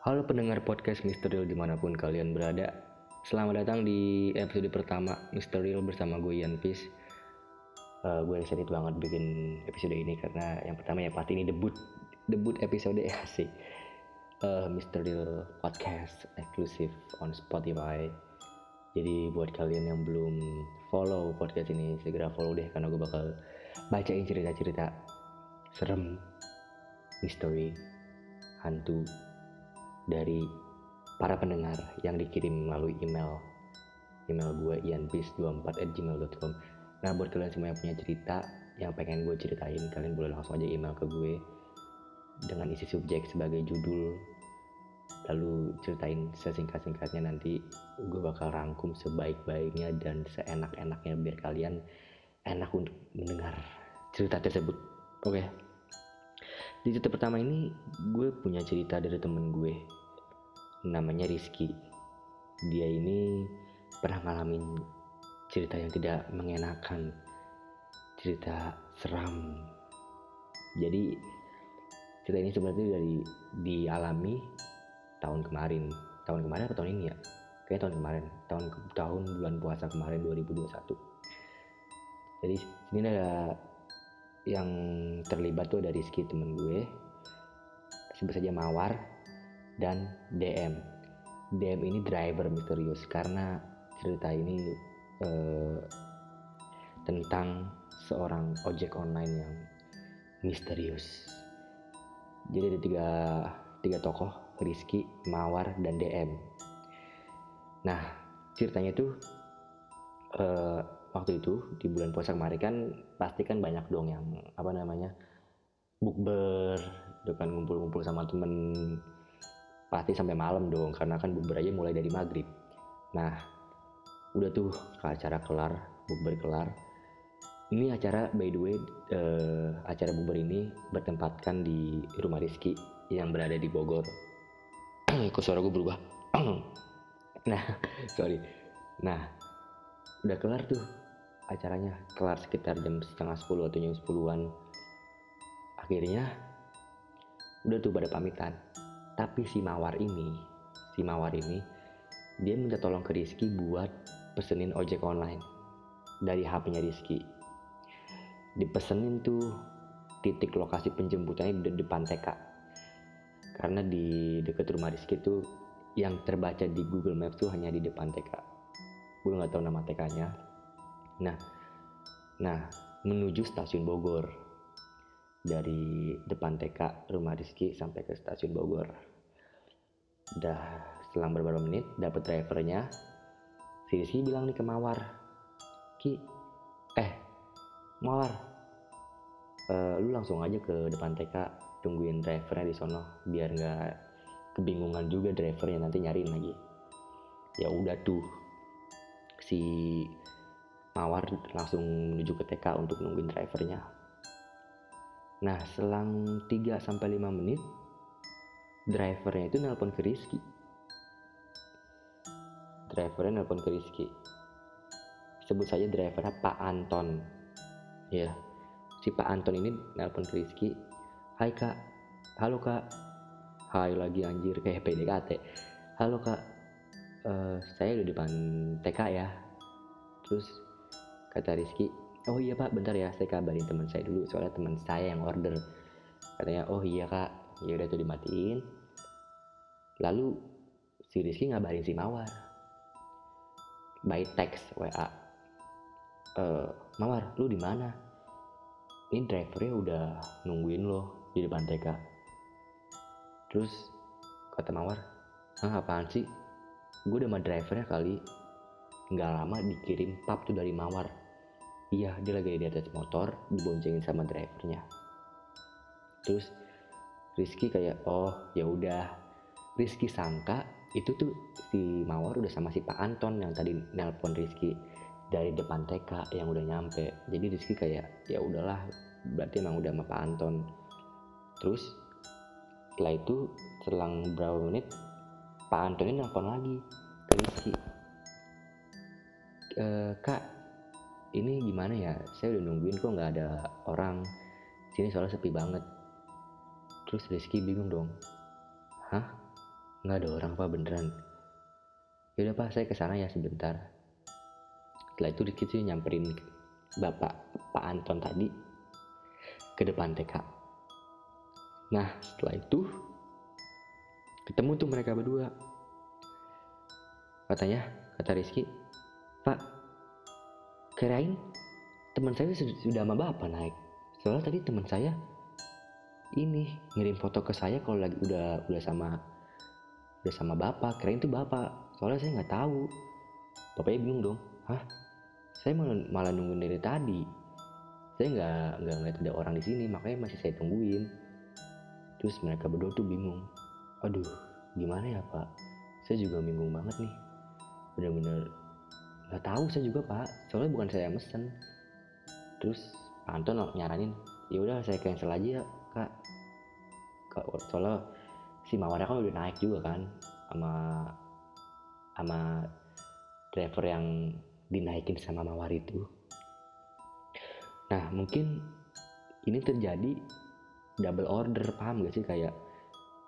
Halo pendengar podcast Misterial di mana pun kalian berada. Selamat datang di episode pertama Misterial bersama gue Ian Peace. Uh, Gue excited banget bikin episode ini karena yang pertama ya pasti ini debut Debut episode ya sih. Uh, Podcast eksklusif on Spotify. Jadi buat kalian yang belum follow podcast ini segera follow deh karena gue bakal bacain cerita-cerita serem, misteri, hantu, dari para pendengar yang dikirim melalui email email gue ianpis24@gmail.com nah buat kalian semua yang punya cerita yang pengen gue ceritain kalian boleh langsung aja email ke gue dengan isi subjek sebagai judul. Lalu ceritain sesingkat-singkatnya nanti gue bakal rangkum sebaik-baiknya dan seenak-enaknya biar kalian enak untuk mendengar cerita tersebut. Oke? Okay. di cerita pertama ini gue punya cerita dari temen gue namanya Rizky. Dia ini pernah ngalamin cerita yang tidak mengenakan cerita seram. Jadi cerita ini sebenarnya dari dialami tahun kemarin. Tahun kemarin atau tahun ini ya? Kayak tahun kemarin. Tahun tahun bulan puasa kemarin 2021 jadi sini ada yang terlibat tuh dari Rizky temen gue. Sebut saja Mawar dan DM. DM ini driver misterius karena cerita ini eh, tentang seorang ojek online yang misterius. Jadi ada tiga, tiga tokoh, Rizky, Mawar, dan DM. Nah, ceritanya itu eh, waktu itu di bulan puasa kemarin kan pasti kan banyak dong yang apa namanya bukber, dengan ngumpul-ngumpul sama temen pasti sampai malam dong karena kan bukber aja mulai dari maghrib. Nah udah tuh acara kelar bukber kelar. Ini acara by the way uh, acara bukber ini bertempatkan di rumah Rizky yang berada di Bogor. Kok suara gue berubah. Nah sorry. Nah udah kelar tuh acaranya. Kelar sekitar jam setengah sepuluh atau jam sepuluhan. Akhirnya udah tuh pada pamitan tapi si Mawar ini, si Mawar ini, dia minta tolong ke Rizky buat pesenin ojek online dari HP-nya Rizky. Dipesenin tuh titik lokasi penjemputannya di depan TK. Karena di dekat rumah Rizky tuh yang terbaca di Google Maps tuh hanya di depan TK. Gue nggak tahu nama TK-nya. Nah, nah menuju stasiun Bogor dari depan TK rumah Rizky sampai ke stasiun Bogor udah selang beberapa menit dapet drivernya. Si Rizky bilang nih ke Mawar. Ki eh Mawar uh, lu langsung aja ke depan TK tungguin drivernya di sono biar nggak kebingungan juga drivernya nanti nyariin lagi. Ya udah tuh si Mawar langsung menuju ke TK untuk nungguin drivernya. Nah selang 3 sampai 5 menit drivernya itu nelpon ke Rizky. Drivernya nelpon ke Rizky. Sebut saja drivernya Pak Anton. Ya si Pak Anton ini nelpon ke Rizky. Hai kak. Halo kak. Hai lagi anjir kayak PDKT halo kak. Uh, saya di depan TK ya. Terus kata Rizky oh iya pak bentar ya saya kabarin teman saya dulu soalnya teman saya yang order. Katanya oh iya kak. Ya udah tuh dimatiin Lalu si Rizky ngabarin si Mawar by text WA. E, Mawar, lu di mana? Ini drivernya udah nungguin lo di depan TK. Terus kata Mawar, Hah apaan sih? Gue udah sama drivernya kali. Nggak lama dikirim pap tuh dari Mawar. Iya, dia lagi di atas motor, diboncengin sama drivernya. Terus Rizky kayak, oh ya udah Rizky sangka itu tuh si Mawar udah sama si Pak Anton yang tadi nelpon Rizky dari depan TK yang udah nyampe. Jadi Rizky kayak ya udahlah berarti emang udah sama Pak Anton. Terus setelah itu selang berapa menit Pak Anton ini nelpon lagi ke Rizky. E, kak ini gimana ya? Saya udah nungguin kok nggak ada orang. Sini soalnya sepi banget. Terus Rizky bingung dong. Hah nggak ada orang pak beneran. Yaudah pak saya ke sana ya sebentar. Setelah itu Rizky tuh nyamperin bapak Pak Anton tadi ke depan TK nah setelah itu ketemu tuh mereka berdua. Katanya kata Rizky Pak kirain teman saya sudah sama bapak naik. Soalnya tadi teman saya ini ngirim foto ke saya kalau lagi udah udah sama udah sama bapak kirain itu bapak. Soalnya saya nggak tahu. Bapaknya bingung dong. Hah? Saya malah, malah nungguin dari tadi. Saya nggak nggak ngeliat ada orang di sini makanya masih saya tungguin. Terus mereka berdua tuh bingung. Aduh gimana ya pak? Saya juga bingung banget nih. Bener-bener nggak tahu saya juga pak. Soalnya bukan saya yang mesen. Terus Pak Anton nyaranin ya udah saya cancel aja ya kak. Kak soalnya si Mawar kan udah naik juga kan sama sama driver yang dinaikin sama Mawar itu. Nah mungkin ini terjadi double order paham gak sih? Kayak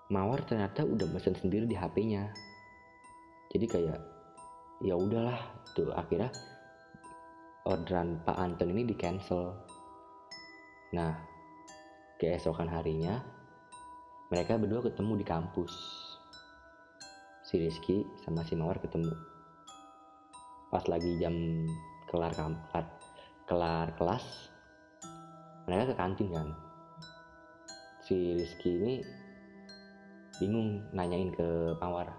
Mawar ternyata udah mesen sendiri di HP-nya jadi kayak ya udahlah tuh akhirnya orderan Pak Anton ini di cancel. Nah keesokan harinya mereka berdua ketemu di kampus. Si Rizky sama si Mawar ketemu. Pas lagi jam kelar kelar, kelar kelas mereka ke kantin kan. Si Rizky ini bingung nanyain ke Mawar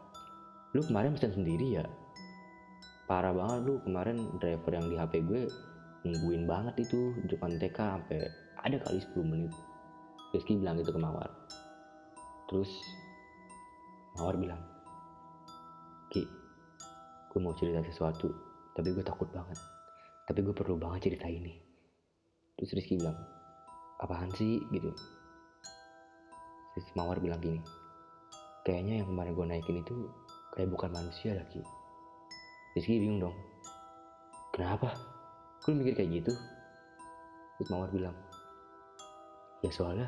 lu kemarin pesan sendiri ya? Parah banget lu. Kemarin driver yang di HP gue nungguin banget itu di depan TK sampai ada kali 10 menit. Rizky bilang gitu ke Mawar terus Mawar bilang Ki gue mau cerita sesuatu tapi gue takut banget. Tapi gue perlu banget cerita ini. Terus Rizky bilang apaan sih? Gitu. Terus Mawar bilang gini kayaknya yang kemarin gue naikin itu kayak bukan manusia lagi Rizky bingung dong kenapa? Gue mikir kayak gitu? Terus Mawar bilang ya soalnya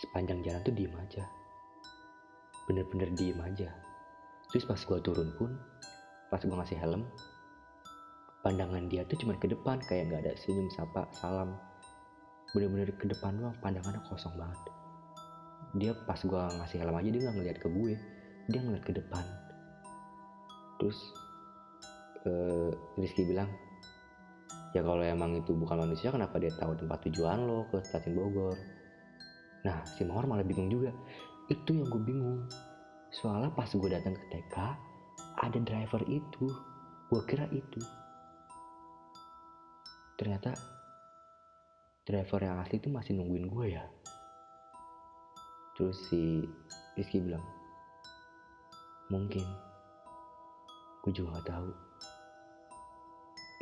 sepanjang jalan tuh diem aja. Bener-bener diem aja. Terus pas gue turun pun pas gue ngasih helm pandangan dia tuh cuma ke depan kayak nggak ada senyum sapa salam. Bener-bener ke depan doang pandangannya kosong banget. Dia pas gue ngasih helm aja dia nggak ngeliat ke gue. Dia ngeliat ke depan. Terus uh, Rizky bilang ya kalau emang itu bukan manusia kenapa dia tahu tempat tujuan lo ke stasiun Bogor nah si Mawar malah bingung juga. Itu yang gue bingung. Soalnya pas gue datang ke TK ada driver itu. Gue kira itu. Ternyata driver yang asli itu masih nungguin gue ya. Terus si Rizky bilang mungkin. Gue juga gak tahu.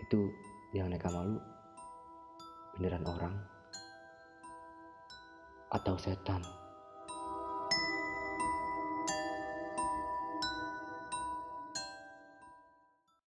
Itu yang naik malu beneran orang atau setan